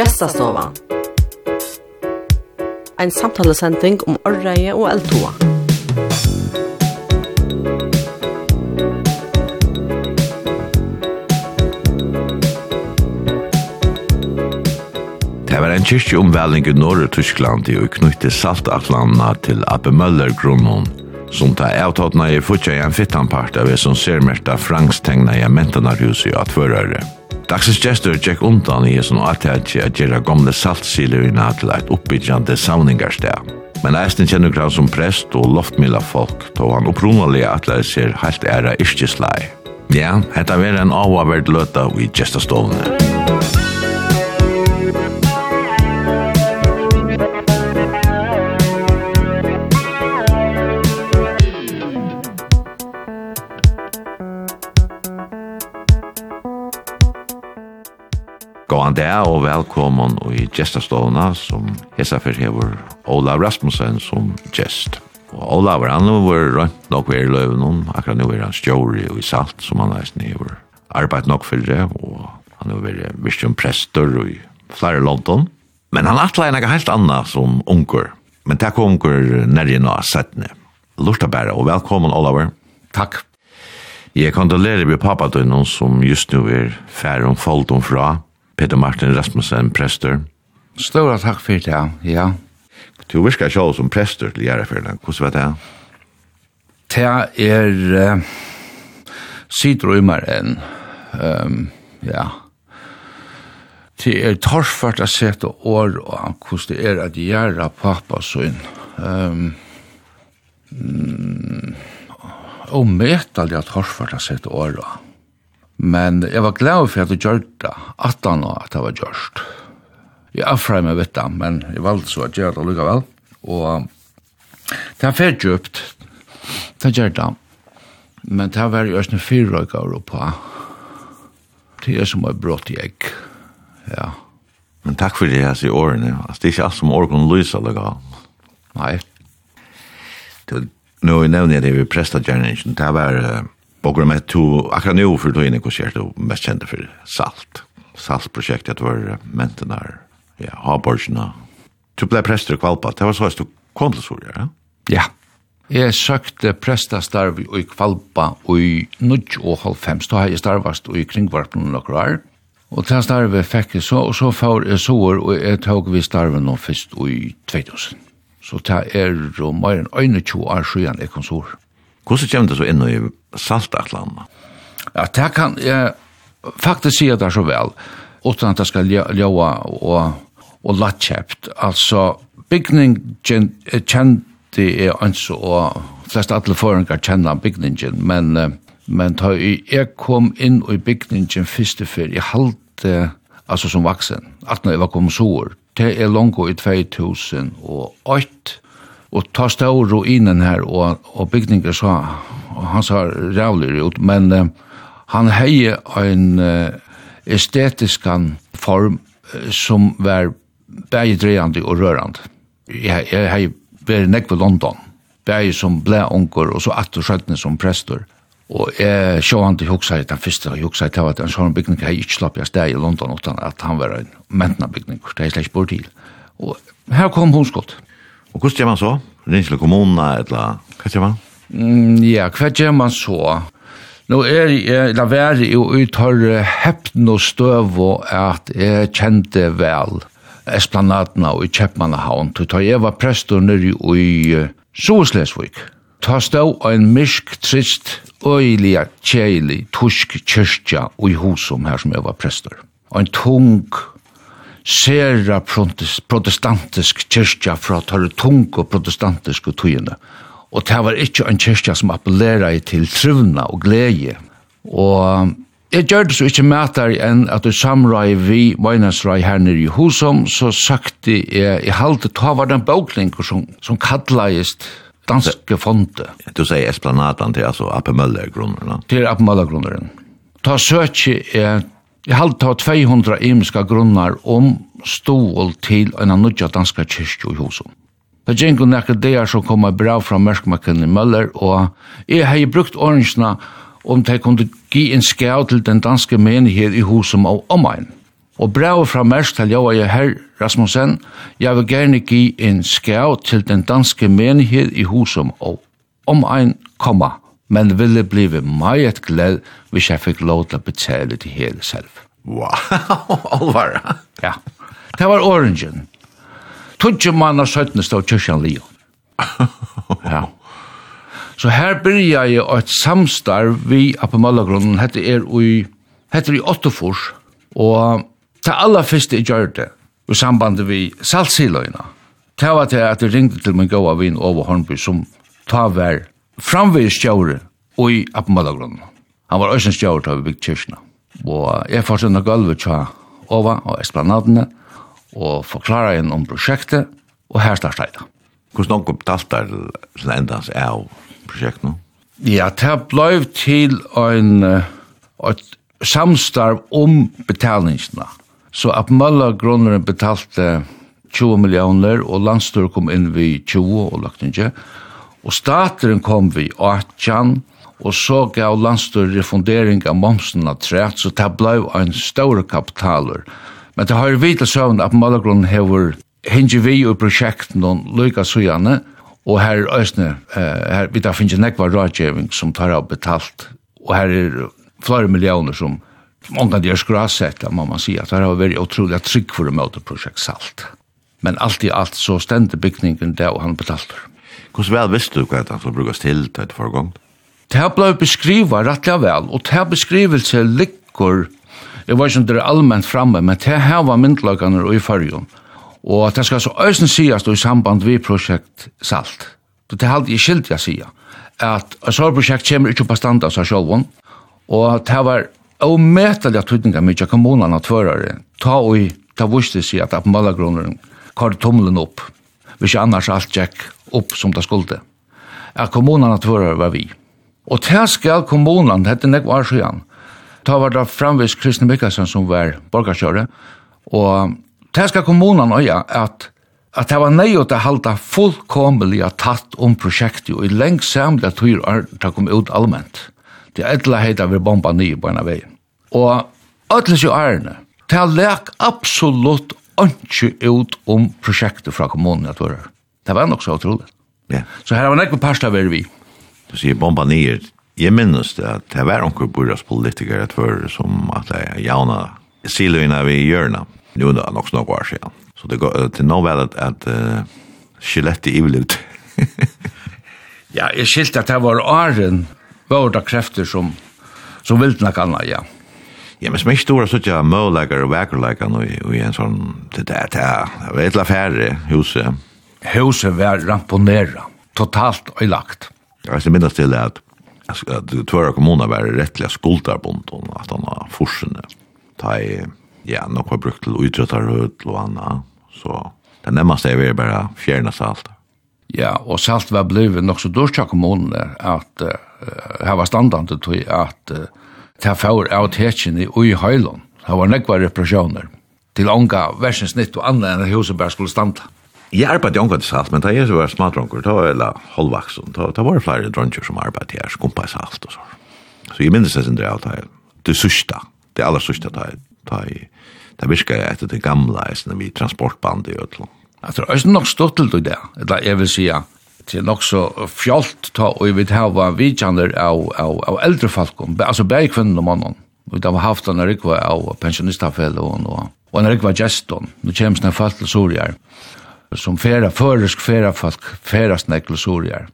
Gestastova. Ein samtalesending om orreie og eldtoa. Det var en kyrkjeomvæling i Norge-Tyskland i og knytte Saltatlanda til Abbe Møller-grunnen, som ta avtattna i futja i en fittanpart av det som ser merta frangstegna i mentanarhuset i atførere. Dagsens gestur tjekk undan i hesson atætje at gjerra gamle i til eit oppbyggjande savningarsteg. Men eisen kjenner krav som prest og loftmila folk, tog han opprunalig atleir ser heilt æra yrkjeslai. Ja, hetta vera en avaverd løta i gestastovene. Musik Gåan det og velkommen og i gestastovna som hesa for hever Ola Rasmussen som gest. Og Olav han var rønt nok ved løven akkurat nå er han stjåri og i salt som han nesten hever arbeid nok for det og han har vært virkelig prester i flere London. Men han atla enn helt anna som unger. Men takk unger nærje nå settene. Lorta bæra og velkommen Oliver. Takk. Jeg kondolerer vi pappa som just nu er færre om foldom fra Peter Martin Rasmussen, prester. Stora takk for det, ja. Du virker ikke som prester til Gjerreferden. Hvordan var det? Det er uh, sidr enn, um, ja. Det er torfart å sette år og hvordan det er at gjøre pappa sin. Um, mm, og metal det er torfart å sette år og Men jeg var glad for at du gjør det, at han og at det var gjørst. Jeg affrøy meg vet det, men jeg valgte så at jeg gjør det likevel. Og det er fært djupt, det gjør det. Men det var jo også fire år gav på. Det er som er brått i egg. Ja. Men takk for det, jeg sier årene. Altså, det er ikke alt som årene lyser likevel. Nei. Nå nevner jeg det prestet gjerne, Det var... Uh Bogra med to, akkurat nu för då inne koncert du mest kjente for Salt. Saltprojektet var mentenar, ja, Haborgsna. Du ble prester och kvalpa, det var så att du kom til Soria, ja? Ja. Jeg søkte prestastarv i Kvalpa i Nudj og Halvfems. Da har jeg starvast i kringvarpen noen år. Og til starve fikk jeg så, og så får jeg sår, og jeg tok vi starven nå først i 2000. Så det er jo mer enn 21 år siden jeg kom sår. Hvordan kommer det så inn i saltatlandet? Ja, det kan jeg faktisk si det så vel, utan at det skal ljåa og, og lattkjøpt. Altså, bygningen kjente jeg anså, og flest alle foreninger kjenner bygningen, men, men da jeg kom inn i bygningen første før, jeg halte, altså som vaksen, at når jeg var kommet så år, det er langt i 2008, og ta stål og inen her, og, og bygninger sa, og han sa rævlig ut, men uh, han heie en uh, estetisk form uh, som var bæg drejande og rørande. Jeg, jeg heie vært nekve London, bæg som ble onker, og så atter skjøttene som prester. Og jeg sjå han til hoksa i den første, og hoksa i tavet, en sånn bygning jeg ikke slapp jeg steg i London, utan at han var en mentna bygning, det er slett bort til. Og her kom hun skott. Og hvordan gjør man så? Rinsle kommune, eller hva gjør man? Mm, ja, hva gjør man så? Nå er jeg, la være jo uttørre hepten og støv og at jeg kjente vel Esplanadna og i Kjeppmannahavn. Da jeg var prester nere i Soslesvik, ta stå en mysk, trist, øylig, kjeilig, tusk kyrkja og i husom her som jeg var prester. En tung sera protestantisk kyrkja fra tar tung og protestantisk og tøyene. Og det var ikke en kyrkja som appellerer til trivna og glede. Og jeg gjør det så ikke mætar enn at du samrøy vi møgnasrøy her nere i husom, så sagt jeg i halte, ta var den bøklinker som, som kallaist danske fonde. Du sier esplanaden til altså Appe Møller-grunnerne? Til Appe Møller-grunnerne. Ta søkje er Jeg halte av 200 imiska grunnar om stål til en nødja danska kyrkju i husen. Det gjengu nekka deir som kom bra fra Mørkmakken i Møller, og jeg har brukt orangene om de kunne gi en skjau til den danske menighet i husen av omegn. Og brevet fra Mørsk til Joa jeg herr Rasmussen, jeg vil gjerne gi en skjau til den danske menighet i husen av omegn, komma, men ville blive meget glad, hvis jeg fikk lov til å betale det hele selv. Wow, alvar. ja, det var orangen. Tudje mann og søttene stod kyrkjan Leo. ja. Så her byrja jeg et samstarv vi på Møllagrunnen, hette er i, hette er i Ottofors, og det aller første jeg gjør det, i samband vi saltsiløyna. Det var til at jeg ringde til min gåa vin over Hornby, som ta vær framvegis stjaure i Appenbadagrunnen. Han var øysen stjaure til vi bygd kyrkina. Og jeg får sinne gulvet tja Ova og Esplanadene og forklarer igjen om prosjektet og her starta jeg da. Hvordan kom taltar til endans av prosjektet nå? Ja, det blei til en, et samstarv om betalingsna. Så Appenbadagrunner betalte 20 millioner og landstyr kom inn vi 20 og lagt ikke. Og stateren kom vi 18, og så gav landstøyre refundering av momsen av træt, så det blei en større kapitaler. Men det har vidt søvn at Malagrunnen hever hinge vi i prosjekten og lykka søgjane, og her er Østene, her, vi da finnes nekva rådgjeving som tar av betalt, og her er flere millioner som många av de er skrasett, må man si, at det har vært utrolig trygg for å møte prosjekt Salt. Men alt i alt så stendte bygningen där og han betalter. Hvordan vel visste du hva det som brukes til til et foregang? Det har ble beskrivet rettelig vel, og det har beskrivelse ligger, jeg vet ikke om det er allmenn framme, men det her var myndlagene i fargen. Og det skal så øyne sies i samband vi prosjekt SALT. Det er alltid skilt jeg sier, at et sånt prosjekt kommer ikke på stand av seg selv, og det var omedelig tydninger mye kommunene og tvørere, ta og ta viste seg at på kvar tommelen opp. Hvis ikke annars alt gikk upp som det skulle. Er kommunerna tvörar var vi. Og til skal kommunen, hette nek var siden, ta var det framvis Kristian Mikkelsen som var borgarkjøret, og til skal kommunen øye at at det var nøy å halda fullkomelig tatt om prosjektet, og i lengt samlet at hyr har det kom ut allmänt. Det er etla heita vi bomba nye på en av veien. Og ætlis jo ærene, det har lek absolutt ikke ut om prosjektet fra kommunen at var Det var nok så utrolig. Ja. Så her var nekve parst av vi. Du sier bomba nyer. Jeg minnes det at det var onker bordas politikere et før som at det er jauna siluina vi hjørna. Nu det nok snakk var siden. Så det går til nå vel at, at uh, skjelett i ivlut. ja, jeg skilte at det var åren vårda krefter som, som vilt nok anna, ja. Ja, men som er stora sånn møleikere og vekerleikere i en sånn, det er det, det er et eller færre huset huset var ramponera, totalt øylagt. Jeg skal minnes til at at tvøra kommuner var rettelig skuldarbunden, at han har forsene. Ta i, ja, nok har brukt til utrøttarhøyt og anna, så det nemmeste er vi bare fjerna salt. Ja, og salt var blivet nok så dårst av kommunen at uh, her var standande til at uh, ta var av tetsin i ui høylån. Det var nekva represjoner til ånga versensnitt og anna enn huset bare skulle standa. Jeg arbeidde i omkvæmt salt, men da jeg var smadronker, da, var jeg holdvaksen, da, da var det flere dronker som arbeidde her, skumpa i salt og så. Så jeg minnes det sin drev, da, det sørste, det aller sørste, da, da, da virka jeg etter det gamle, eisne, vi transportbandet i Øtland. Jeg tror det er nok stått til det, eller jeg vil si, det er nok så fjolt, ta, og jeg vil ha vidjander av, av, av eldre folk, altså bare kvinnen og mannen. Vi har haft en rikva av pensjonistafell og, og en rikva geston, nå kommer sånne folk til Soriar som færa føresk færa folk færa snekkelsorgar.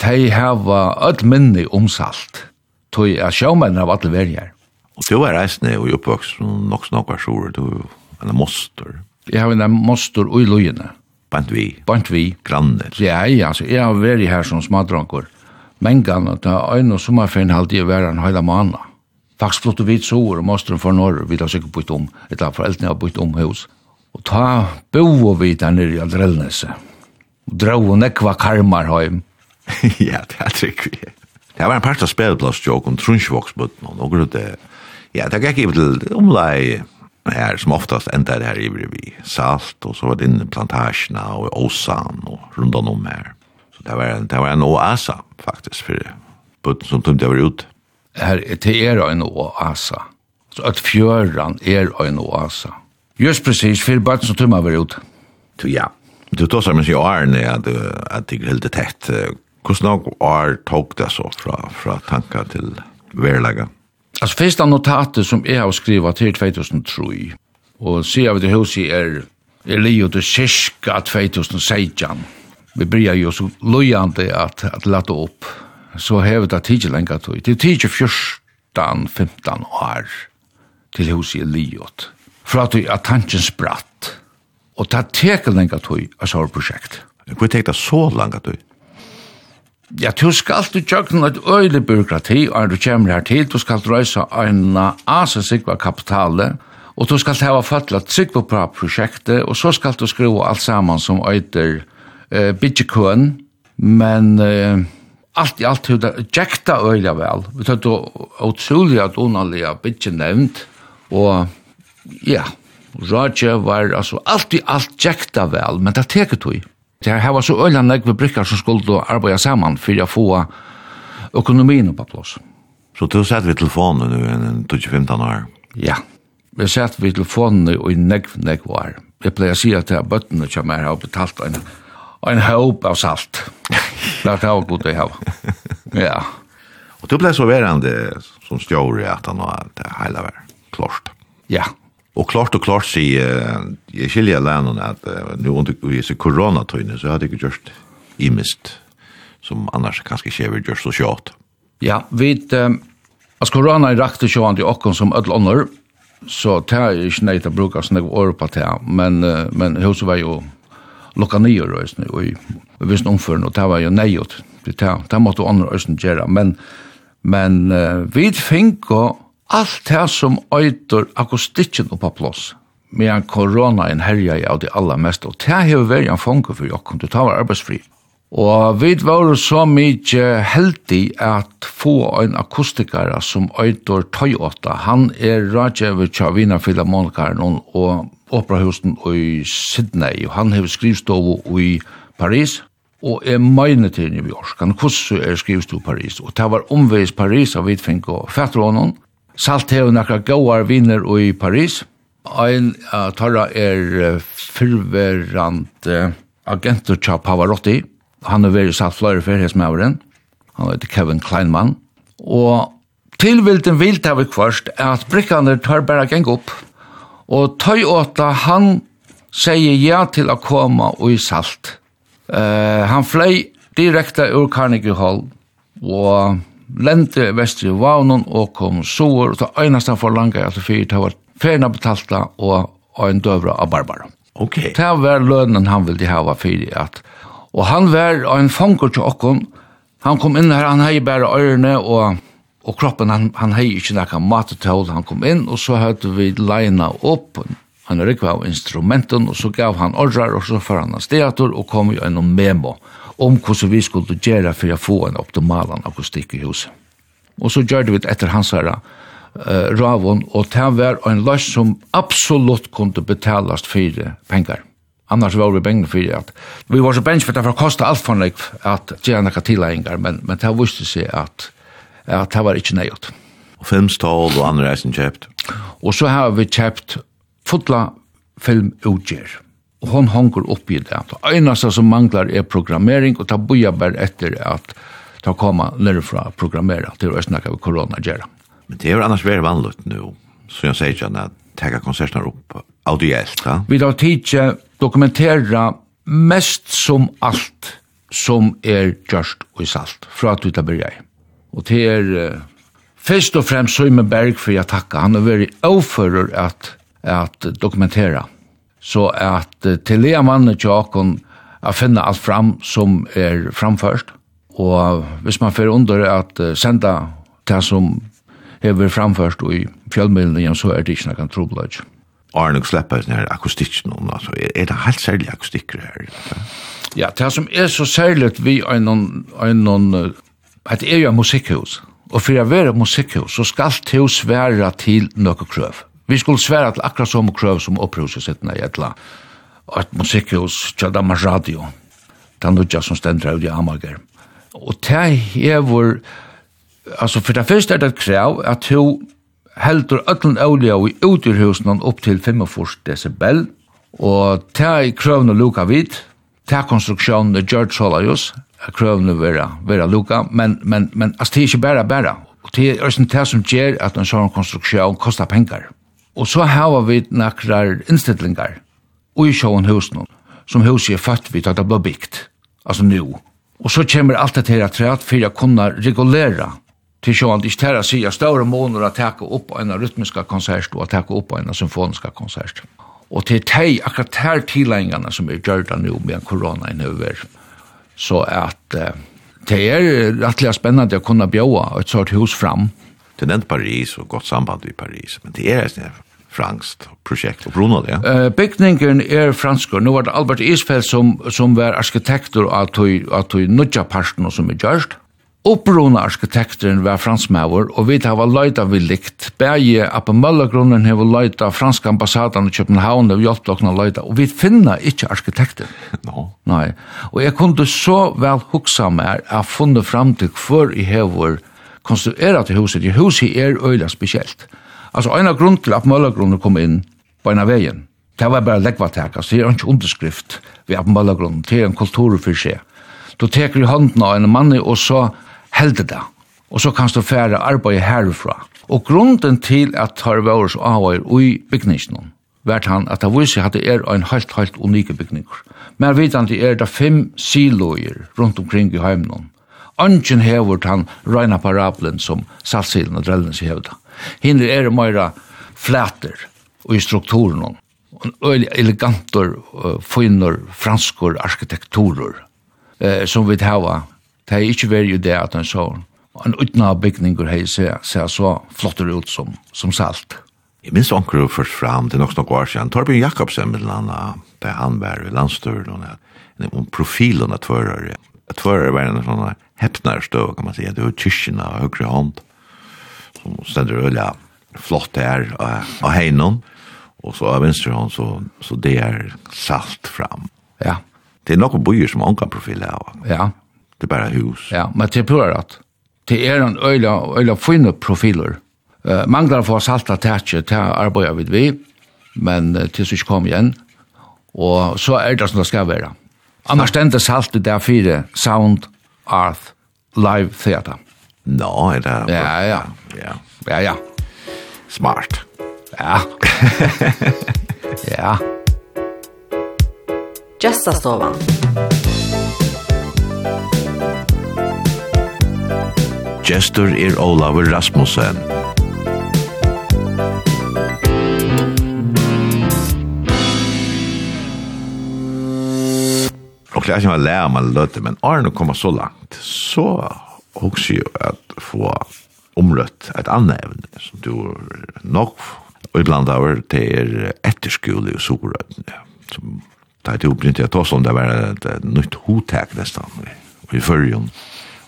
De har öll minni om salt, tog jeg sjåmennene av alle verjar. Og du var reisende og oppvokst nok snakk var sjore, du en moster. Jeg har en moster ui lujene. Bant vi? Bant vi. Granner? Ja, ja, altså, jeg har vært her som smadrankor. Men gann da øyne og sommerferien halde jeg være en høyla måned. Faktisk flott og vidt sover og mosteren for Norge, vi har sikkert bytt om, etter foreldrene har bytt om hos. Og ta bo vi der nere i Aldrelnese. Og dra og nekva karmar heim. ja, det er trygg vi. Det var en part av spelplass jo, om trunsjvoksbutten og noe det. Ja, det gikk ikke til omlai her, som oftast enda her i vi salt, og så var det inne plantasjena og åsan og rundan om her. Så det var, det var en oasa, faktisk, for butten som det var ut. Her, det er en oasa. Så at fjøran er en oasa. Just precis, fyrir barn som tumma var ut. Du, ja. Du tar som sig Arne at, att det är helt tätt. Hvordan snart är tog det så fra, fra tankar til verlaga? Alltså första notatet som jag har skrivit till 2003 og ser vi det hos i er, är lio till 2016. Vi bryr jo så lojande at, at lade opp. Så har vi det tidlig länge tog. Det er tidlig 14-15 år til hos i liot fra at at tanken spratt. Og ta tekel lenge tøy av sånne prosjekt. Hvor tek det så lenge tøy? Ja, du skal alltid tjøkken et øyelig byråkrati, og du kommer her til, du skal røysa en asa sikva kapitale, og du skal hava fattla sikva på prosjektet, og så skal du skriva alt saman som øyder eh, bidjekøen, men eh, alt i alt er det jäkta öliga vel. Vi tar då at att onaliga bytje bidjenevnt, og ja, Roger var, altså, alt i alt tjekta vel, men det teket tog. Det her var så øyla negve brikkar som skulle arbeida saman for å få økonomien på plass. Så du satt vid telefonen nu enn 2015 år? Ja, vi satt vid telefonen i negv negv år. Jeg pleier å si at det er bøttene som er har betalt en, en håp av salt. Det er det godt å ha. Ja. Og du ble så verande som stjåre at han var det hele var klart. Ja, Og klart og klart sier uh, jeg skiljer lærerne at uh, nå under disse koronatøyene så hadde jeg ikke gjort imist som annars kanskje ikke vil gjøre så kjøtt. Ja, vi um, altså korona er rakt og sjående til åkken som ødel ånder, så det er ikke nøyt å bruke sånne år på det, men, uh, men huset var jo lukka nye røysene, og vi visste omføren, og det var jo nøyt, det, det måtte ånder røysene gjøre, men, men uh, vi fikk og Alt det som øyder akustikken oppa plås, medan korona en herja i av det aller mest, og det har vært en fange for jokken, det tar arbeidsfri. Og vi var så mykje heldig at få en akustikere som øyder Toyota, han er rådgjøver til Vina Philharmonikaren og Operahusen i Sydney, og han har skrivstov i Paris, og er mine til New York. Han kurser er skrivstov i Paris, og det var omveis Paris av vidfink og fætter Salt hever nakra góar viner i Paris. Ein uh, tarra er uh, fyrverant uh, agentur tja Pavarotti. Han er veri salt fløyre fyrir. Han heter Kevin Kleinman. Og tilvilden vilt av vi er at brikkaner tar bara geng opp. Og tøy åta han sier ja til å koma og i salt. Uh, han fløy direkte ur Carnegie Hall og lente vestri i vavnen og kom sår, og det eneste for langa det fyrt, det var ferna betalta og, og en døvra av Barbara. Okay. Det var lønnen han ville hava fyrt at, og han var en fanger til okkon, han kom inn her, han hei bare ørene og, og kroppen, han, han hei ikke nekka matetål, han kom inn, og så hørte vi leina opp, han rikva av instrumenten, og så gav han ordrar, og så fyrir han hans steator og kom i en memo om hvordan vi skulle gjøre for å få en optimal akustikk i huset. Og så gjør vi det etter hans herre, uh, ravon, og det var en løs som absolutt kunne betales for penger. Annars var vi bengene for at vi var så bensk for det for å koste alt for meg at gjøre noen tilhengar, men, men det visste seg at, at det var ikke nøyot. Og filmstål og andre reisen kjøpt? Og så har vi kjøpt fotla film utgjør og hon hongur upp i det. Det einaste som manglar er programmering, og ta boja bare etter at ta koma nærfra programmera til å snakka vi korona gjerra. Men det er jo annars veldig vanligt nu, så jeg sier ikke at tega konsertene opp audielt, da? Vi tar tidsi dokumentera mest som alt som er gjørst og i salt, fra at vi tar byrja i. Og det er uh, først og fremst Søyme Berg for jeg takka, han er veldig avfører at, at dokumentera så at uh, til det mannen til åkken å finne alt fram som er framført. Og hvis man får under at uh, senda det som er framført i fjellmiddelen, så er det ikke noen trobladj. Arne slipper den her akustikken nå, altså, er det helt særlig akustikker her? Ja, det som er så særlig vi er noen, at det er jo musikkhus, og for å være musikkhus, så skal det jo svære til noe krøv. Vi skulle svære til akkurat som krøv som oppruset sittende i etla, og et musikkehus Kjadamas Radio, den nudja som stender ut i Amager. Og det hevur, altså for det første er det krav at hun heldur öllun olja og uturhusen upp til 45 decibel, og det er krøvene luka vid, det er konstruksjonen er gjørt sålajus, krøvene vera, vera luka, men, men, men altså det er ikke bare bare, og det er det som gjør at en sånn konstruksjon kostar pengar. Og så har vi nakrar innstillingar og i sjåan husen som huset er fatt vi at det ble byggt, altså nu. Og så kommer alt det til at for å kunne regulera til sjåan, ikke til å si at større måneder å takke opp en rytmiska konsert og å takke opp en symfoniska konsert. Og til de akkurat her tilengene som er gjørt nu med korona i nøver, så at uh, det er rettelig spennende å kunne bjåa et sort hus fram. Det er Paris og godt samband i Paris, men det er franskt projekt och Bruno det. Eh uh, byggningen är fransk och nu var det Albert Isfeld som som var arkitektur att tog att tog nudja parten som är gjort. Opprona arkitekten var fransmäver och vi har var leita likt. Berge på Möllergrunden har leita franska ambassaden i Köpenhamn och hjälpt oss att leita och vi finna inte arkitekten. No. Nej. Och jag kunde så väl huxa mig att funna fram till för i hevor konstruerat huset. I huset är öjla speciellt. Altså, en av grunnen til at Møllergrunnen kom inn på en av veien, det var bare leggvatek, altså, det er ikke underskrift ved at Møllergrunnen, det er en kultur for seg. Du teker i hånden av en mann, og så helder det, og så kan du fære arbeid herfra. Og grunden til at det var så og i bygningsen, vært han at det viser at det er en helt, helt unike bygning. Men vidande er det fem siloer rundt omkring i heimen. Angen hever han røyna parabelen som saltsilen og drellens i hevda. Hinn er meira flæter og i strukturen. Og eleganter, finner, franskor, arkitekturer eh, som vi hava. Det er ikke veri jo det at han så en utna bygninger hei se, se så flottere ut som, som salt. Jeg minns anker først fram til nok nok år siden. Torbjørn Jakobsen med landa, der han var i landstøren, om profilen av tvørere. Tvørere var en sånn hepnarstøv, kan man säga. Det var kyrkina og høyre hånd som stender øyla flott her av heinon, og så av venstre hånd, så, så det er salt fram. Ja. Det er nokon byer som ångan profil av. Ja. Det er bare hus. Ja, men det er pura rett. Det er en øyla, øyla fine profiler. Uh, manglar for salta tætje, til arbeider vi vi, men uh, til så ikke kom igjen. Og så er det som det skal være. Annars stendte salt i det fire, sound, Art live theater. Nå, er det... Ja, ja. Ja, ja. ja. Smart. Ja. ja. Gästastovan. Gestur er Olavur Rasmussen. Og klart jeg var lærer man løte, men Arne kommer så langt, så også jo at få omrøtt et annet evne som du nok og iblant av det er etterskole og sokrøttene som da er det oppnyttet jeg tås om det var et nytt hotek nesten i førjen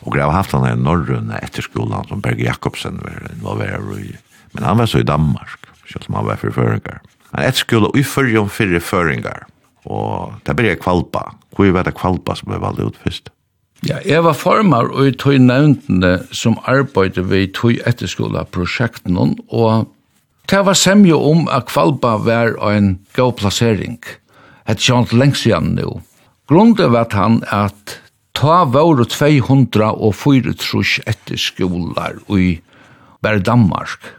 og jeg har haft han her norrøn etterskolen som Berge Jakobsen var involverer i. Men han var så i Danmark selv om han var for føringar. Men etterskole i førjen fyrre føringar. Og det ble jeg kvalpa. Hvor var det kvalpa som ble valgt ut først? Ja, jeg var formar og i tog nevntene som arbeidde vi tog etterskola prosjekten og det var semje om at Kvalba var en god plassering. Et kjent lengst igjen nå. Grunden var at han at ta våre 200 og 4 trus etterskoler i bare Danmark.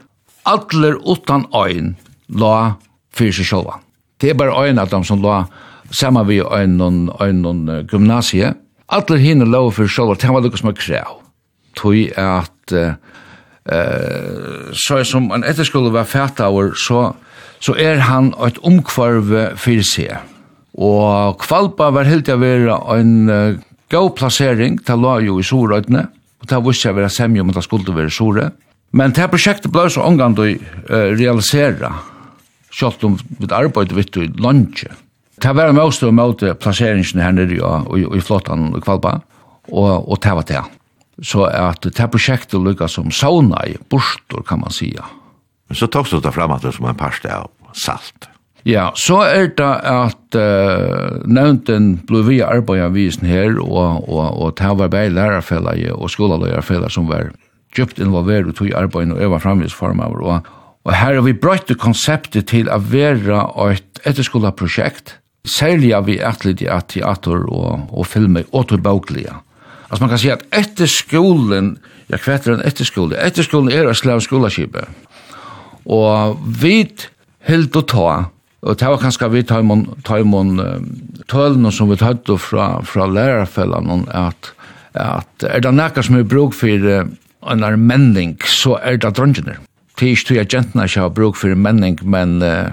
Atler utan øyn la fyrir seg sjølva. Det er bare øyn av dem som la saman vi øyn og gymnasie, Alle hinne lov for sjálvar, det var lukka som er krev. Tøy at uh, så som en etterskole var fætaur, så, så er han et omkvarve fyrir seg. Og Kvalpa var helt til å være en uh, god plassering, det la jo i Sorøydene, og det visste jeg være semje om at det skulle være sore. Men det prosjektet ble så omgang til å uh, realisere, selv om vi arbeidet vidt i lunsje. Det var mest og møte plasseringen her nede i, i flottan og kvalpa, og, og det var det. Så at det prosjektet lykket som sauna i bostor, kan man sige. Men så tok du det frem at det som en parste av salt. Ja, så er det at uh, nevnten ble vi arbeidet visen her, og, og, og det var bare lærerfellet og skolaløyerfellet som var djupt involveret i arbeidet og øver fremvisformer. Og, og her har vi brøtt konseptet til å være et etterskolaprosjekt, særlig av vi etterlig i at teater og, og filmer återbåklige. Altså man kan si at etter skolen, ja kvetter en etter skolen, etter skolen er å slags skoleskipet. Og vi helt og ta, og det var kanskje vi tar imon, tar imon tølene som vi tatt fra, fra lærerfellene, at, at er det noe som er bruk for en armenning, så er det dronjener. Det er ikke tog at jentene ikke har bruk for menning, men uh,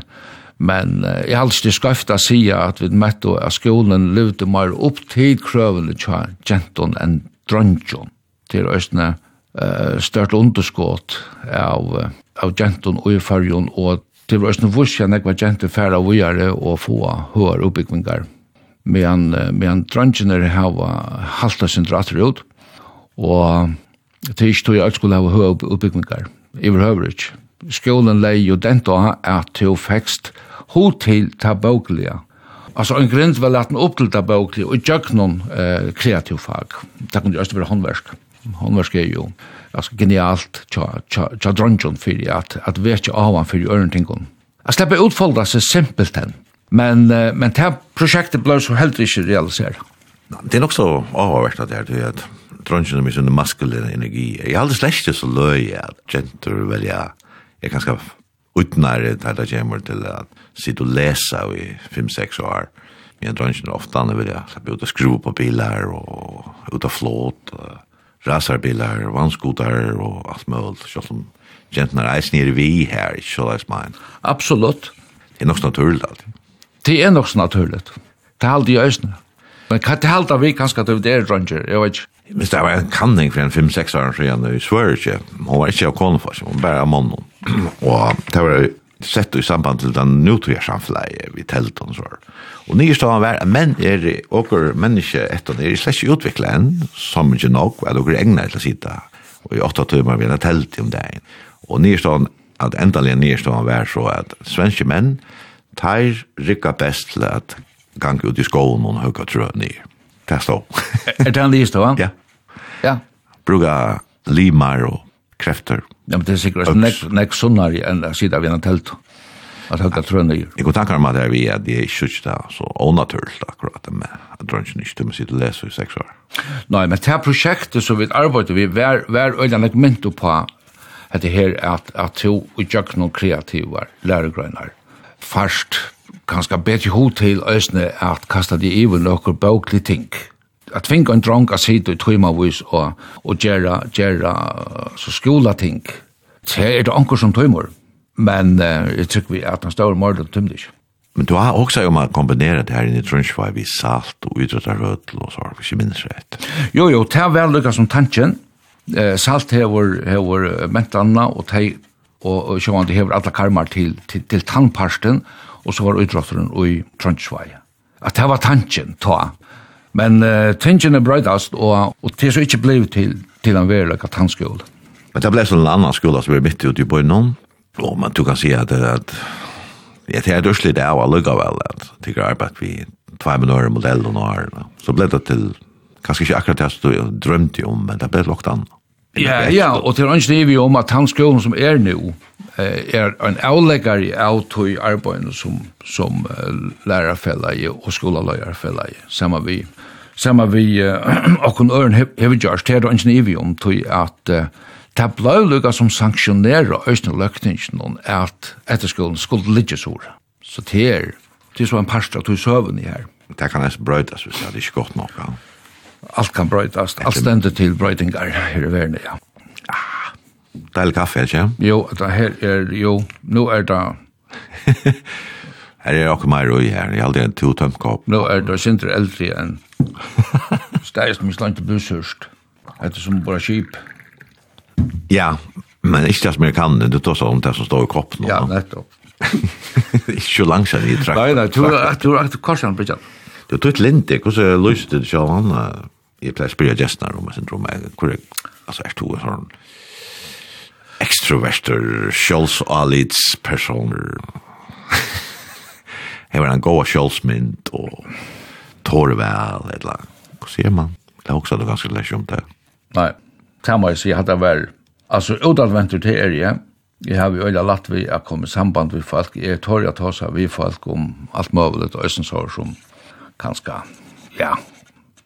Men jeg har alltid skøyft å si at vi møtte at skolen levde mer opp til krøvene til jenten enn drøntjon. Til østene uh, størt underskått av, av jenten og i fargen, og til østene vursjen jeg var jenton færre og vujere og få hør oppbyggvingar. Men, men drøntjoner har halta sin dratter ut, og til ikke tog jeg skulle ha hør oppbyggvingar. Iver høver ikke. Skolen leie jo den da at til fekst ho til ta bøkliga. Altså, en grund var laten opp til ta bøkliga, og gjøk noen eh, kreativ fag. Det kunne jo også være håndversk. Håndversk er jo altså, genialt tja, tja, tja dronjon fyrir at, at vet jo av han fyrir ørentingon. Jeg slipper utfolda seg simpelt hen, men, men det her prosjektet ble så heller ikke realisert. Det er nok så avhverst at det er, det er dronjen med sin maskulin energi. Jeg har aldri slett så løy at jenter velja, jeg kan skaffe utnare där det kommer till att sitta och läsa i 5-6 år. Men drönsen ofta när vill jag släppa ut och skruva på bilar och ut och flåt, rasarbilar, vannskotar och allt möjligt. Så som gentan är nere vi här, inte så läs mine. Absolut. Det är nog så naturligt alltid. Det är nog så naturligt. Det är alltid i ösnen. Men kan det halda vi kanskje at det er drønger, jeg vet ikke. Hvis det var en kanning for en 5-6 år siden, i Sverige, ikke, hun var ikke av koneforsk, hun bare av mannen. Og det var sett i samband til den nutviga samfunnet vi telt og sånn. Og nye nyrstavan var at menn er, åker menneske etter, er slett ikke utviklet enn, som ikke nok, at åker egnet til å sitte, og i åtta timer vi har telt om dagen. Og nye nyrstavan, at endelig nye nyrstavan var så at svenske menn, tar rikka best til at gang ut i skolen og høyka trø nye det står. er det en list stod, Ja. Ja. Bruga limar og krefter. Ja, men det er sikkert nek, nek sunnar enn å sitte av en telt. At høyga trønne gjør. Jeg går tankar om at det er vi at det er ikke det, så onaturligt akkurat, med at drønnsen ikke til å sitte og lese i seks år. Nei, men det her prosjektet som vi arbeider vi, hver, hver øyne nek mynto på at det her at, at to utjøkken og kreativar læregrøyner. Først kanskje bedre hod til øsne at kasta de iver nokkur bøklig ting. At finne en dronk av sitte i tøymavis og, og gjerra, gjerra så skola ting. Så er det anker som tøymer, men uh, jeg tykker vi at han står mord og tømmer ikke. Men du har også om man kombinere det här i Trunchvai vi salt og utrötar rødl og så har vi inte minst. Jo, jo, det er vel lyckas som tanken. Eh, salt hever, hever mentanna og tei og, og sjåan det hever alla karmar til, til, til tandparsten og så var utdrotteren i Trondheim. At det var tanken, ta. Men uh, tanken er brøydast, og, og det er så ikke blevet til, til en verlig at han. Men det ble sånn en annan skola som er midt ute i bøynen, og man du kan si at, at jeg tror det er slitt av vel, at det er arbeid vi tvei med nøyre modell og nøyre. Så ble det til, kanskje ikke akkurat det jeg drømte om, men det ble lagt annet. Ja, ja, og til ønskene er vi om at han skolen som er nå, er en avleggare i tog arbeid som, som lærerfellet og skolaløyerfellet, sammen vi. Sammen vi, og kun øren hever gjørs, det er ønskene er vi om tog at det ble lukka som sanksjonerer øyne løkningen at etterskolen skulle ligge sår. Så det er, det er så en parstrat tog søvn i her. Det kan nesten brøydes hvis det er ikke godt nok, ja. Alt kan brøytast, alt stendet til brøytingar her i verden, ja. Ah, Deil kaffe, ikke? Jo, det her er, jo, nu er det... her er akkur meir ui her, jeg aldri en to tømt kopp. Nu er det sindre eldre enn steist mis langt bushurst, etter som bara kip. Ja, men ikke det som jeg kan, du tar sånn det som står i koppen. Ja, nettopp. Ikke så langt siden i trakt. Nei, nei, du har akkurat korsan, Bridget. Du tog et lindig, hvordan løste du ikke av han? jeg pleier å spørre gestene om jeg syndrom er hvor jeg, altså er to sånn ekstroverter, sjølsalidspersoner. jeg var en god sjølsmynd og tårvel, eller hva sier man? Det er også det ganske lett om det. Nei, det må jeg si at det var, altså utadventur til er jeg, jeg har jo øyla latt vi å komme i samband med folk, jeg tår jeg tåsa vi folk om alt mulig og øyensår som kanskje, ja,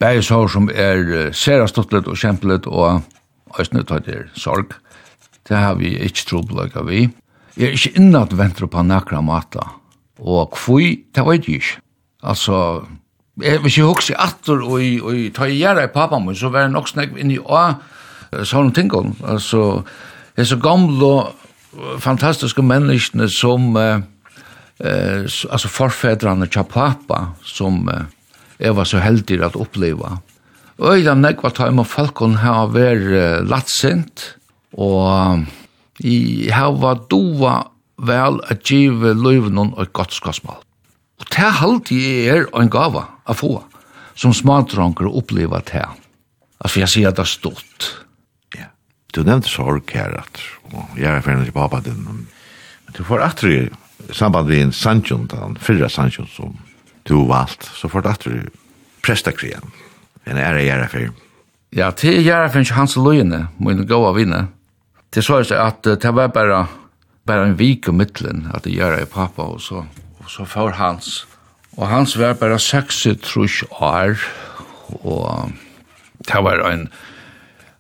Bæri sår som er særa stuttlet og kjempelet og æsne tøyt er sorg. Det har vi ikke trobeløyga vi. Jeg er ikke innad ventre på nakra mata. Og kvui, det vet jeg ikke. Altså, jeg, hvis jeg hukse atter og, og ta i gjerra i pappa min, så var jeg nok snakk inni å sånne tingene. Altså, det er så gamle fantastiske menneskene som, eh, altså forfedrane tja pappa, som... Eh, jeg var så heldig at oppleva. Øyla nekva taim og falkon har vært latsint, og i hava doa vel at give løyvnun og godt skosmal. Og det halde er en gava a få, som smadranker oppleva det. Altså jeg sier at det er stort. Ja, du nevnte sorg her, at, og jeg er ferdig på pappa din, men du får atri samband vi en sannsjon, den fyrra sannsjon som du valgt, så får det du prestakrian. Men er det gjerne for? Ja, det er gjerne for ikke hans løgne, min gode vinne. Det så er at det var bare, bare en vik om middelen, at det gjør jeg pappa, og så, og så får hans. Og hans var bare 6 år, og det var en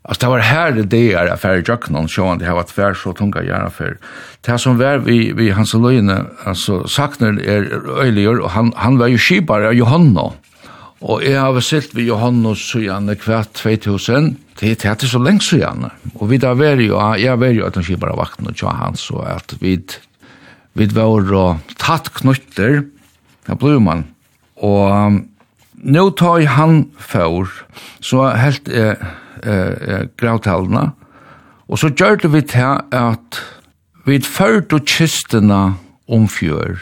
Alltså det var här det där är affär i Jöknon, så han det har varit färd så tunga gärna för. Det som var vi, vi hans löjne, alltså saknar är öjligare, och han, han var ju skibare av Johanna. Og jeg har silt ved Johannes Sujane kvart 2000, det är inte så länge Sujane. Och vi där var ju, jag var ju att han skipper av vakten och tja hans, og att vi, vi var och tatt knutter, da ble man. Og um, tar han för, så helt är... eh, eh, gravtallene. Og så gjør det vi til at vi førte kistene om fjør,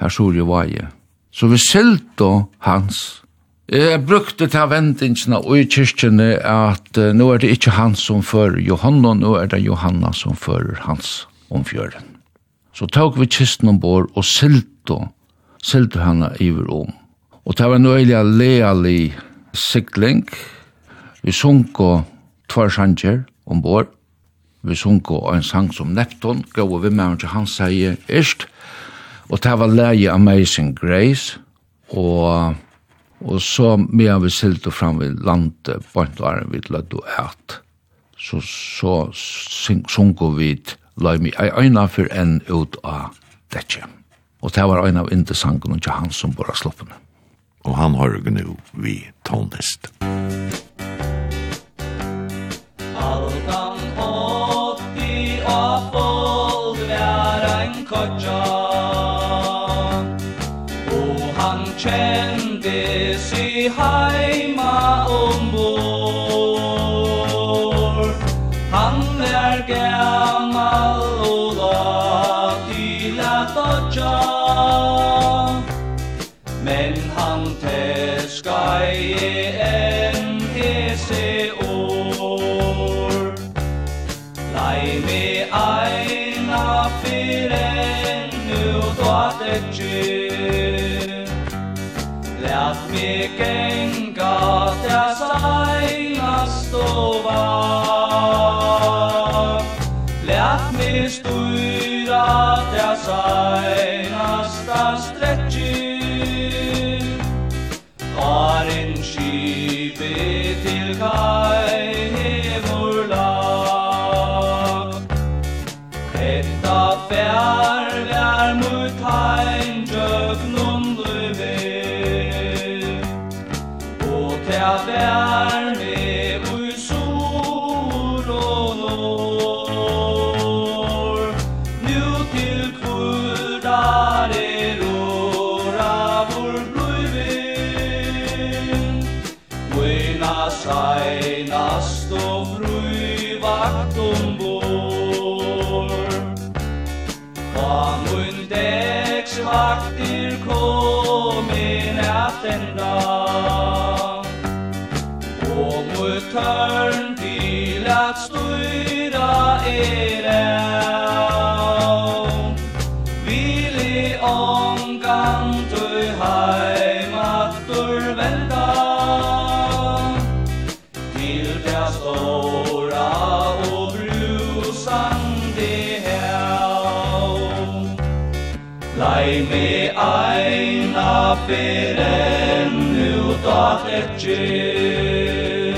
her sur jo vaje. Så vi selte hans. Jeg brukte til vendingsene og i kyrkjene at uh, nå er det ikke han som fører Johanna, nå er det Johanna som fører hans om. Så tok vi kisten ombord og selte, selte henne iver om. Og det var nøyelig lealig sikling, Vi sunko tvær sanger ombord. Vi sunko en sang som Neptun, gav vi med hans han sier erst. Og det var leie Amazing Grace. Og, og så medan vi silte fram ved landet, bant og æren vid lødde og æt. Så, så sunko vi løy mi ei øyna for enn ut av dette. Og det var en av interessantene til han som bare sloppene. Og han har jo nu vi tonest. Musikk genga der seinast og var Lært mig styra der seinast legger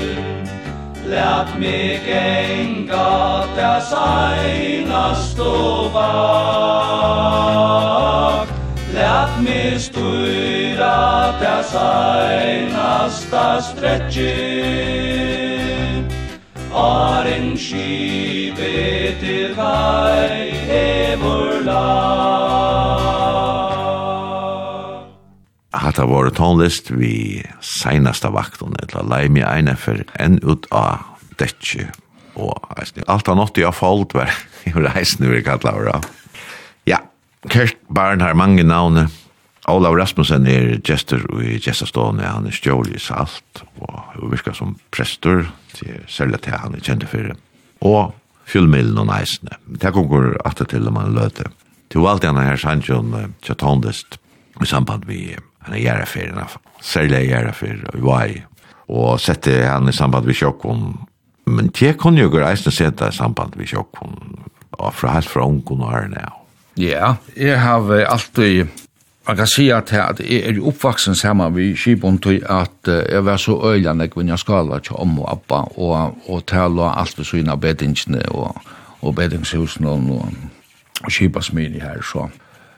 Lät mig gänga där seinast og vak Lært meg styra der seinast der stretcher Aren skive til kai evur lag Hatta var tonlist vi seinasta vakton, etla leimi eina for enn ut av detje, og eisne, alt av nåtti av folk var i reisne vi kallar av. Ja, Kert Barn har mange navne, Olav Rasmussen er gestur i Gestastående, han er stjål i salt, og virka som prestur, særlig til han er kjent fyrir, og fyllmiddelen og eisne. Det konkur at det til om han løte. Til valgt han her sannsjon, tja tondest, i samband vi Han er gjerne ferien, særlig gjerne ferien, i Vai. Og sette han i samband vi sjokkon, Men det kunne jo gjøre eisen sette i samband vi sjokkon, og fra helt fra ungen og ærene. Ja, jeg har alltid, man kan si at jeg er oppvaksen sammen vi Kibon til at jeg var så øyland jeg kunne skala til om og abba, og, og tala alt ved syne av bedingene og, og bedingshusene og, og kibasmini her, så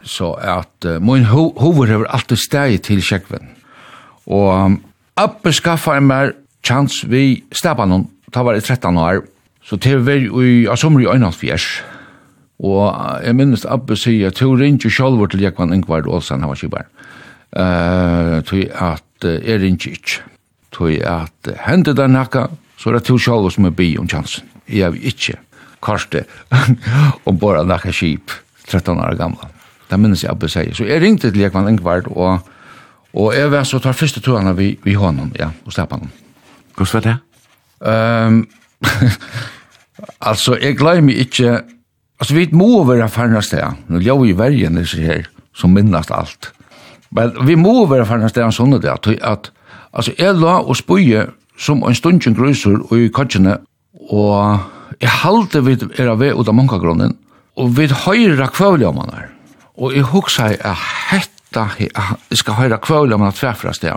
så at uh, min ho hoved har alltid steg til kjekven. Og um, Abbe skaffar meg chans vi stabanon, da var jeg 13 år, så til vi i asomri i 1,5 Og jeg minnes Abbe sier, at hun ringer sjálfur til Jekvann Ingvard Olsen, han var kibar. Uh, til at uh, jeg ringer ikke. Til at uh, hendet der nakka, så er det to sjálfur som er bi om chansen. Jeg vil ikke karste om bare nakka skip, 13 år gamla. Det minnes jeg Abbe sier. Så jeg ringte til Jekvann Ingvard, og, og jeg var så tar første turene vi, vi hånden, ja, og steppet han. Hvordan var det? Um, altså, jeg glemmer ikke... Altså, vi må være færre sted. Nå gjør vi vergen disse her, som minnes alt. Men vi må være færre sted enn sånne det, at, at altså, jeg la og spøye som en stundtjen grøser og i kajene, og jeg halte vi er av vei ut av munkagrunnen, og vi høyre kvævlig om han her. Og jeg husker at hetta, jeg skal høre kvøle om at tverfra sted,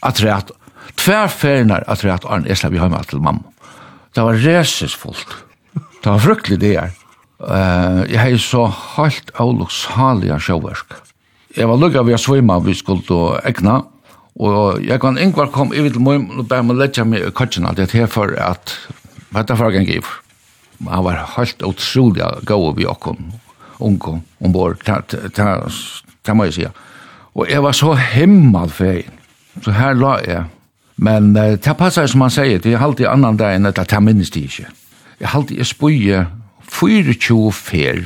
at det rett, tverferner at det at Arne, jeg slapp hjemme til mamma. Det var resesfullt. Det var fryktelig det her. Uh, jeg har så helt avlukshalige sjåversk. Jeg var lukket ved å svima vi skulle til egna, og jeg kan Ingvar kom i vidt møym, og bare må letja meg i kutjena, det er for at, hva er det for gang giver? Han var helt utrolig gau vi okkon, unge ombord, det må jeg si. Og jeg var så himmel feien, så her la jeg. Men uh, det passer som han sier, det er alltid annan dag enn at det minnes det ikke. Jeg har alltid jeg spøye 24 fer,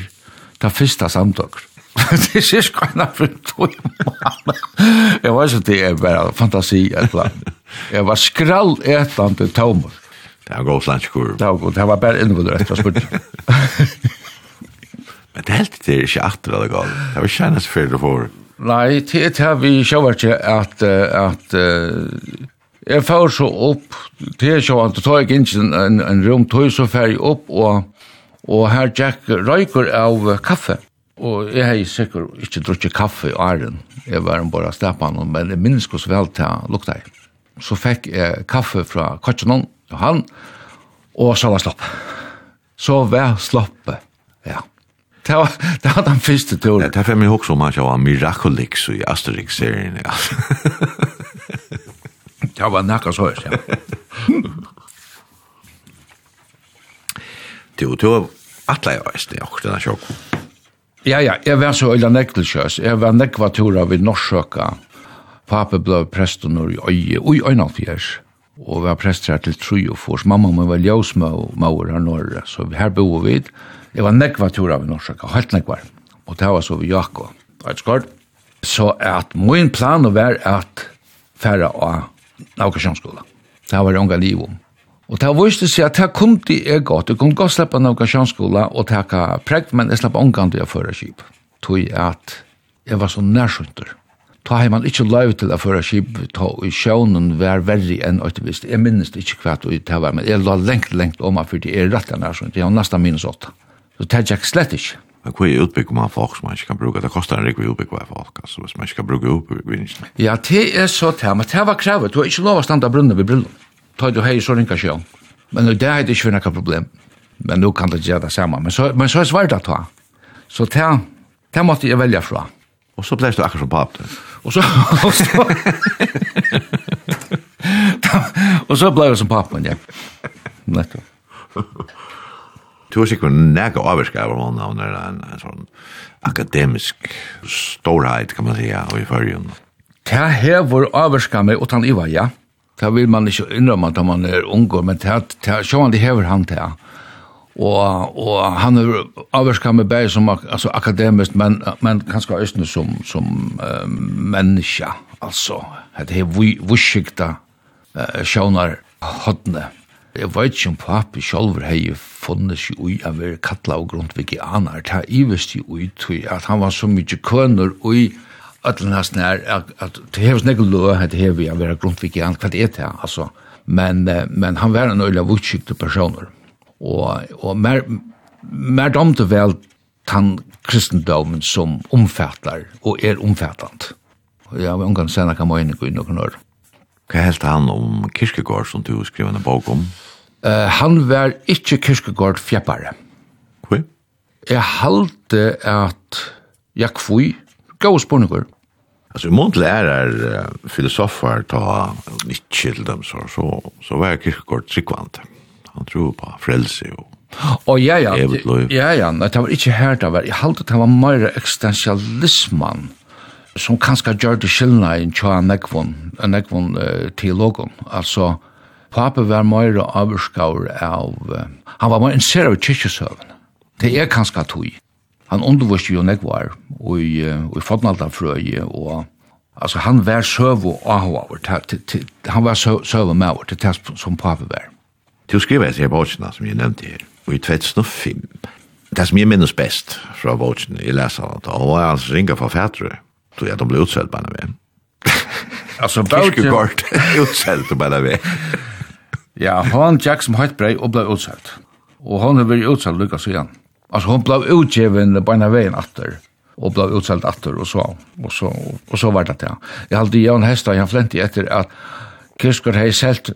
til første samtøkker. det er ikke en for to Jeg var ikke det er bare fantasi, jeg var skrall etan til Tomer. Det var god slanskur. Det var god, det var bare innvudret, det var spørsmål. det er ikke atter det galt. Det var kjennes hennes fyrir for. Nei, det er det vi sjåver ikke at, at uh, jeg får så opp, det er sjåver, det tar jeg ikke en, en rom, tog så fer jeg opp, og, og her Jack røyker av kaffe. Og jeg har sikkert ikke drukket kaffe i æren. Jeg var bare stepan, men jeg minnes hvordan vel til lukta jeg. Så fikk jeg kaffe fra Kotjanon, og han, og så var slopp. Så var sloppet, ja. Det var, det var den første turen. Det er for meg også om at jeg var Miraculix i Asterix-serien. Ja. det var nekka så høys, ja. Du, du var atle jeg veist det, akkurat denne sjokk. Ja, ja, jeg var så øyla nekkelkjøs. Jeg var nekva tura vid Norsøka. Pape ble presten i øye, ui øyna fjers. Og var prester her til tru og fors. Mamma min var ljøsmø og mauer her norre, så her bor vi vidt. Det var nekva tur av i Norsaka, helt nekva. Og det var så vi Jakob, et skort. Så at min plan var at færre av Naukasjonsskola. Det var unga liv om. Og det viste seg at det kom til er godt. Det kom godt slippe Naukasjonsskola og takka prekt, men jeg slapp unga til å føre skip. Tog at jeg var så nærsynter. Ta har man ikke lov til å føre skip, ta i sjånen vær verri enn øytevist. Jeg minnes det ikke hva det var, men jeg la lengt, lengt om, for det er rett og her, Jeg har nesten minus åtta. Så det er ikke slett ikke. Men hva er utbygg man folk som man ikke kan bruke? Det koster en rikvig utbygg av folk, altså, hvis man ikke kan bruke utbyggvinningene. Ja, det er så det, men det var krevet. Du har ikke lov å standa brunnen ved brillen. Ta du hei, så ringa sjøen. Men det er ikke noe problem. Men nu kan det gjøre det samme. Men så, men så er svært å ta. Så det, det måtte jeg velge fra. Og så ble du akkurat som pap. Og så... Og så og så ble jeg som papen, ja. Nettopp. Du har sikkert nægge avvirka av hon av en, en sånn akademisk storheit, kan man säga, og i fyrjun. Det hever avvarska meg utan iva, ja. Det vil man ikke innrømme da man er unger, men det, det, sjåan det hever han til, ja. Og, og han er avvarska meg bare som altså, akademisk, men, men kanskje østene som, som uh, menneska, altså. Det er vusikta uh, sjånar hodne. Jeg vet ikke om papi selv hei funnet seg ui av å kattla og grunn veganer. Det er ivest i ui tui at han var så mykje kønner ui ætlen hans nær at det hevs nek lø at det hevi av å være grunn veganer. Hva er det altså? Men, men han var en øyla vutskikte personer. Og, og mer, mer domte vel tan kristendomen som omfattar og er omfattant. Og jeg vil omgang senere kan man ikke gå inn noen år. Hva helt han om Kirkegård som du skrev en bok om? Uh, han var ikke Kirkegård fjeppare. Hva? Jeg halte at jeg kvui, gav spurningur. Alltså imorgon lärar filosofer ta Nietzsche til dem så, så, så var Kirkegård tryggvant. Han tror på frelse och Og ja, ja, ja, ja, det var ikke her det var, jeg halte det var mer eksistensialismen som kanskje gjør det skillene i tja nekvon, nekvon uh, teologen. Altså, pape var mer avskaur av, uh, han var mer interessert av kyrkjesøven. Det er kanskje tog. Han undervurste jo nekvar, og i, uh, i fodnaldarfrøye, og altså, han var søv og ahover, han var søv og maver, til det som pape var. Du skriver etter bøkene som jeg nevnte her, og i 2005, det som jeg minnes best fra bøkene leser leserne, og var altså ringa forfattere, tror jag de blev utsällt bara med. Alltså Bautgård utsällt bara med. ja, hon Jack som hett brei och blev utsällt. Och hon har blivit utsällt lika så igen. Alltså hon blev utgiven bara vägen efter och blev utsällt efter och så och så och så var det det. Jag hade ju en hästa jag flänt i efter att Kirskor har sålt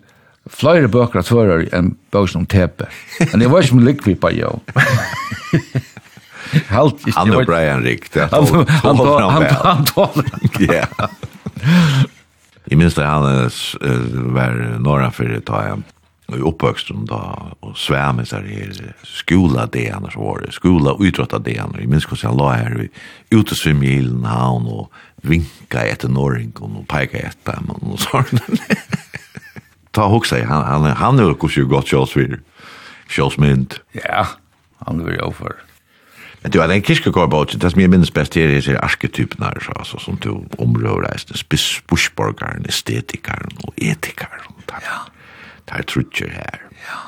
flera böcker att föra en bok som tepe. Men det var ju mycket likvipa jo. Halt ikke. Han og Brian Rick. Han han han han. Ja. Jeg minns det han var norra fyrir ta jeg i oppvøksten da, og svæmis her skola det han så var, det, skola utrotta det han, jeg minns hvordan han la her i utesvim i ilden han, og vinka etter Norring, og peika etter ham, og sånn. Ta hoksa, han, han, han er jo hvordan godt sjåsvir, sjåsmynd. Ja, han er jo for Men Du har en kirkegårdbåt, det som jeg minnes best her er arketypen her, altså, som du omrører reisende, spissbursborgeren, estetikeren og etikeren. Ja. Det er trutcher her. Ja.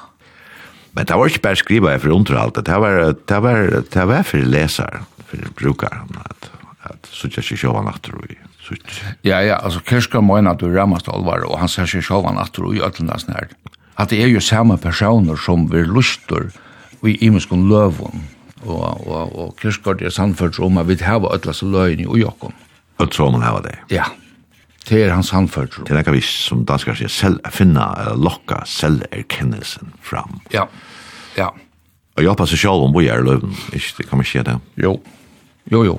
Men det var ikke bare skriva for underhalt, det var, det var, det var for leser, for brukeren, at, at så ikke sjåvan atter og i sutt. Ja, ja, altså kirka mener at du rammast alvar, og han ser seg sjåvan atter og i ötlendas nær. At det er jo samme personer som vi lustur, og i imenskon løvun, og, og, og Kirskård er sannført om at vi har ødla så løgn i Jokken. Og så man har det? Ja, det er hans sannført om. Det er ikke vi som danskar sier, selv finne, eller lokka selverkennelsen fram. Ja, ja. Og hjelpa seg selv om vi er løven, ikke det kan man skje det? Jo, jo, jo.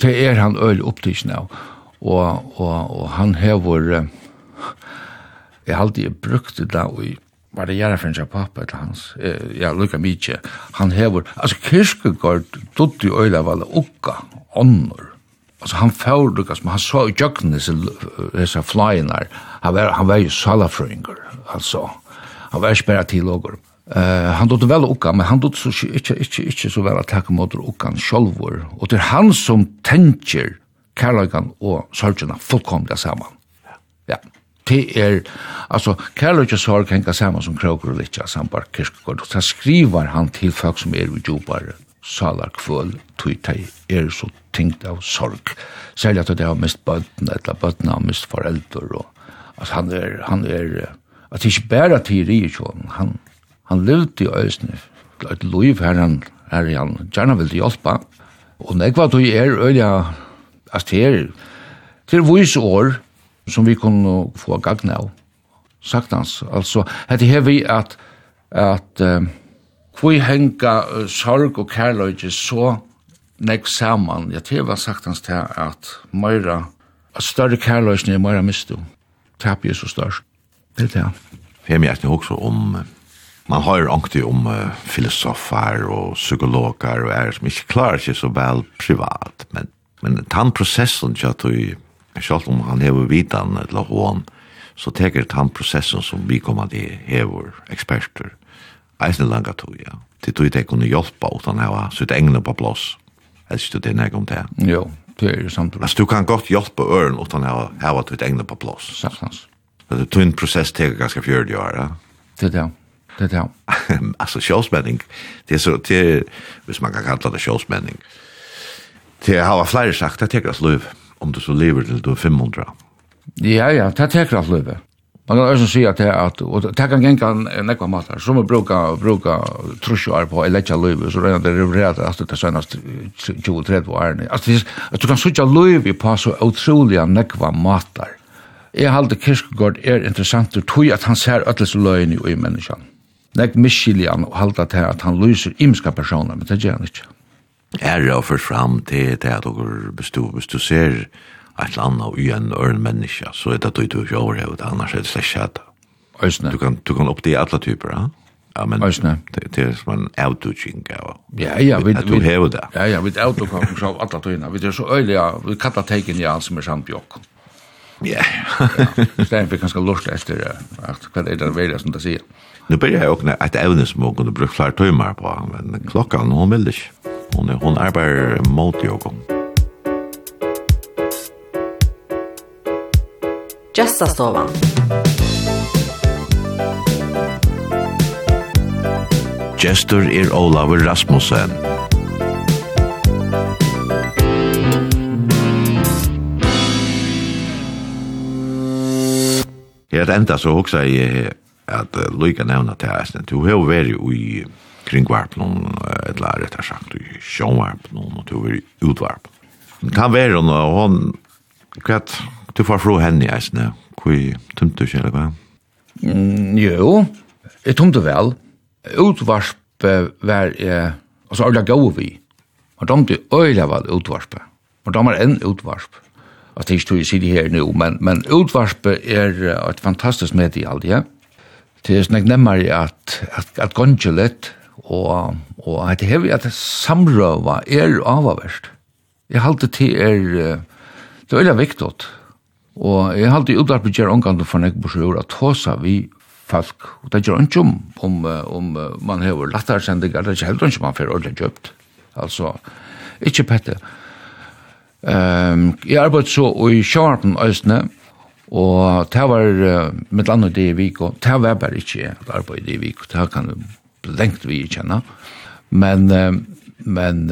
Det er han øyelig opptidsen av. Og, og, og han hever, jeg har alltid brukt det da, og var det gjerne for en pappa til hans, eh, ja, lukka mykje, han hever, altså kirkegård dutt i øyla var det ukka, ånder, altså han fyrir lukka, som han så i jøkken disse disse flyene, han var, han var jo salafrøyngur, altså, han var ikke bare ågur. Uh, han dutt vel ukka, men han dutt så ikke, ikke, ikke ikke så vel at takk mot ukkan sjolvor, og det er han som tenker kærløygan og sørgjena fullkomlega saman. Ja. ja det er, altså, kærløyke sorg hengar saman som kroker og litja sambar kirkegård, og så skriver han til folk som er i jobar salar kvöl, tui tei er så tingt av sorg, særlig at det har mist bøtten, eller bøtten har mist foreldre, og altså, han er, han er, at det ikke bare til i han, han levde i øysene, et liv her han, her han, gjerne vil hjelpe, og nekva tui er øyla, altså, det er, det er vis år, som vi kunne få gagna av. Sagtans, altså, hette her vi at, at uh, hvor henga sorg og kærløyge så nek saman, ja, det var sagtans til at meira, at større kærløyge er meira mistu, tap er så størst. Det er det. Jeg mjerti også om, man har angti om uh, filosofar og psykologar og er som ikke klarer seg så vel privat, men, men tann processen til at du selv om han hever vidan eller hån, så teker han processen som vi kommer til hever eksperter, eisen langa tog, ja. Til tog ikke kunne hjelpa utan hava sitt egne på plass. Helst du det nek om det? Jo, det er jo samtidig. Altså, du kan godt hjelpe øren utan hava, hava sitt egne på plass. Saktans. Det er en prosess teker ganske fjördig år, ja. Det er det, det er det. Altså, sjålsmenning, det er så, det er, hvis man kan kalla det sjålsmenning, det har flere sagt, det teker oss løyve om du så lever til du er 500. Ja, ja, det teker alt løyve. Man kan også si at det at, og det kan genka nekva matar, som vi bruka, bruka trusjoar på i letja løyve, så regner det revereret at det er senast 20-30 årene. Altså, at du kan sutja løyve på så utroliga nekva matar. Jeg halte Kirkegaard er interessant, og tog at han ser øtles løyene i menneskene. Nek miskiljan og halda til at han lyser imska personer, men det gjør han ikke er og først fram til det at dere bestod, hvis du ser et eller annet i en øren menneske, så er det du ikke overhevet, annars er det slett skjedd. Øsne. Du kan, du kan oppdi alle typer, ja? Ja, men Øsne. det, det er som en autotjing, ja. Ja, ja, vi... At du hever det. Ja, ja, vi autokommer så av alle tøyene. Vi er så øyelig, vi kallar teiken i alt som er samt jokk. Ja. Stein fikk ganske lort etter hva det er det velja som det sier. Nu börjar jag åkna ett ävne som hon kunde bruka flera timmar på, men klockan hon vill inte. Hon, hon arbeider mot jogon. Gästastovan. Gestur er Olavur Rasmussen. Jeg er enda så hoksa jeg at uh, Lyga nevna til Eisen. Du har vært i kringvarpen, eller rett og sagt, i sjånvarp noen, og til å være utvarpen. Men ta vær hun, og hun, hon, kvett, du får fra henne i eisene, er tømte du ikke, eller hva? Mm, jo, jeg tømte vel. Utvarpet var jeg, altså, alle gav vi. Man tømte øyla vel utvarpet. Man tømmer en utvarp. Og det er ikke du sier her nå, men, men utvarpet er et fantastisk medie, alt, ja. Det er snakk nemmere at, at, at gongelet, og, og at det hever at samrøva er avaverst. Jeg halte til er, det er veldig viktig, og jeg halte i udarpet gjør omgang for nek borsjord at hosa vi folk, og det gjør ikke om, om, om man hever lattere sendinger, det er ikke helt ikke man får ordentlig kjøpt. Altså, ikke pette. Um, jeg arbeidde så i Sjarpen Østene, og det var, uh, mitt andre det i Viko, det var bare ikke jeg arbeidde i Viko, det kan lengt vi kjenner. Men, men,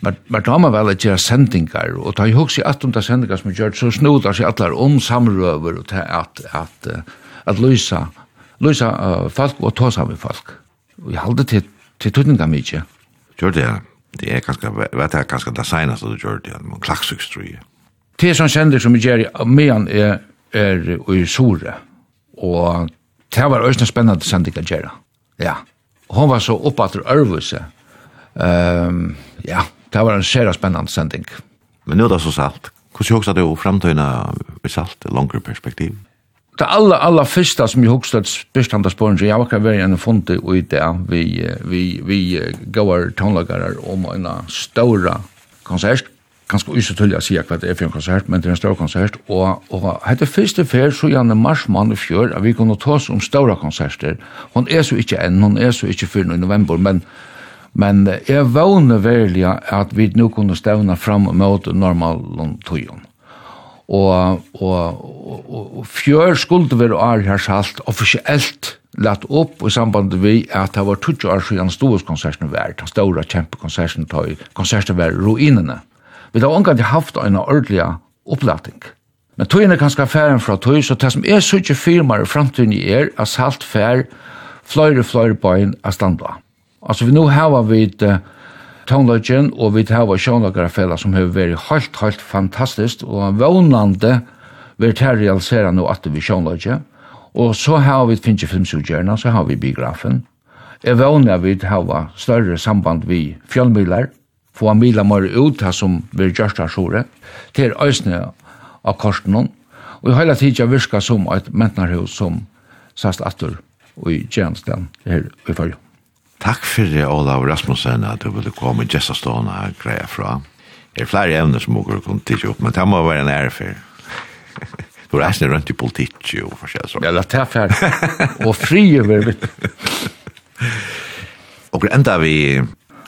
men, men da man vel ikke gjør sendingar, og da jeg husker at om det sendingar som er gjørt, så snodar seg alle om samrøver og til at, at, at lysa, lysa folk og ta sammen folk. Og jeg halde til, til tøtninga mykje. Gjør det, det er ganske, vet jeg ganske det seneste du gjør det, men klaksukstruje. Det er sånn sender som gjør medan er, er i Sore, og det var også spennende sendingar gjør Ja hon var så oppe etter Ørvuse. Um, ja, det var en sera spennende sending. Men nå er det så salt. Hvordan husker du fremtøyene i salt, langere perspektiv? Det alla alla första som jag huxat bestanda spåren så jag var väl en fonte och i det vi vi vi går tonlagare om en stora konsert ganske usetullig å si hva det er for en konsert, men det er en større konsert, og, og hette første fer så gjerne marsmann i fjør at vi kunne ta oss om større konserter. Hun er så ikke enn, hun er så ikke før i november, men Men jeg vågner veldig at vi nå kunne stevne fram mot normal tøyen. Og, og, og, og fjør skulle være år her salt offisielt lagt opp i samband med at det var 20 år siden Storskonserten var, den store kjempekonserten, konserten var ruinene. Mm Vi har omgang haft en ordentlig opplating. Men tøyen er ganske færen fra tøy, så det som er sykje firmaer i fremtiden er, er salt fær, fløyre, fløyre bøyen er standa. Altså vi nå har vi uh, toneløgjen, og vi har sjånlagerfella som har vært helt, helt fantastisk, og vånande vi tar realisera nå at vi sjånløgjen, og så har vi finnes filmsugjerna, så har vi biografen. Jeg vånner vi har større samband vi fjallmøyler, få en mila mer ut her som vi gjørst her sjore, til øysene av korsen hon, og i hele tiden virka som et mentnarhus som sast atur og i tjenesten her i følge. Takk for det, Olav Rasmussen at du ville komme i gestastående og greia fra. Det er flere evner som dere kunne tidsje opp, men det må være en ære for. Du er reisner rundt i politikk og forskjellig sånn. Ja, det er fer. Og fri over mitt. Og enda vi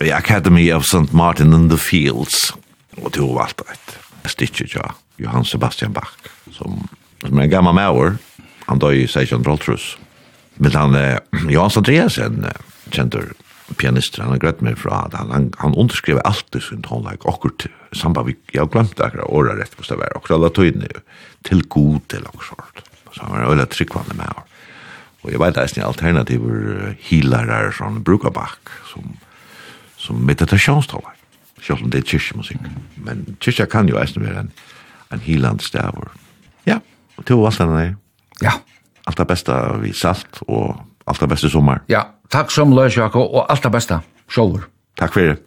The Academy of St. Martin in the Fields. Og du var et stikje ja, Johan Sebastian Bach, som, som er en gammel mauer, han døg i 1612. Men han, eh, Johan Andreasen, kjentur pianister, han har grøtt meg fra, han, han, han underskrev alltid sin tonleik, akkurat samband vi, jeg har glemt akkurat året rett, hvis det var okkur alla tøyne, til god til okkur sort. Så han var veldig tryggvande med Og jeg vet eisen alternativer healere som brukar bak, som som meditationstalar. Selv om det er kyrkjemusikk. Men kyrkja kan jo eisen være en, en hiland stavur. Ja, og til alt denne. Ja. Alt det beste vi salt, og alt det beste sommer. Ja, takk som løs, Jakob, og alt det beste. Sjåver. Takk for det.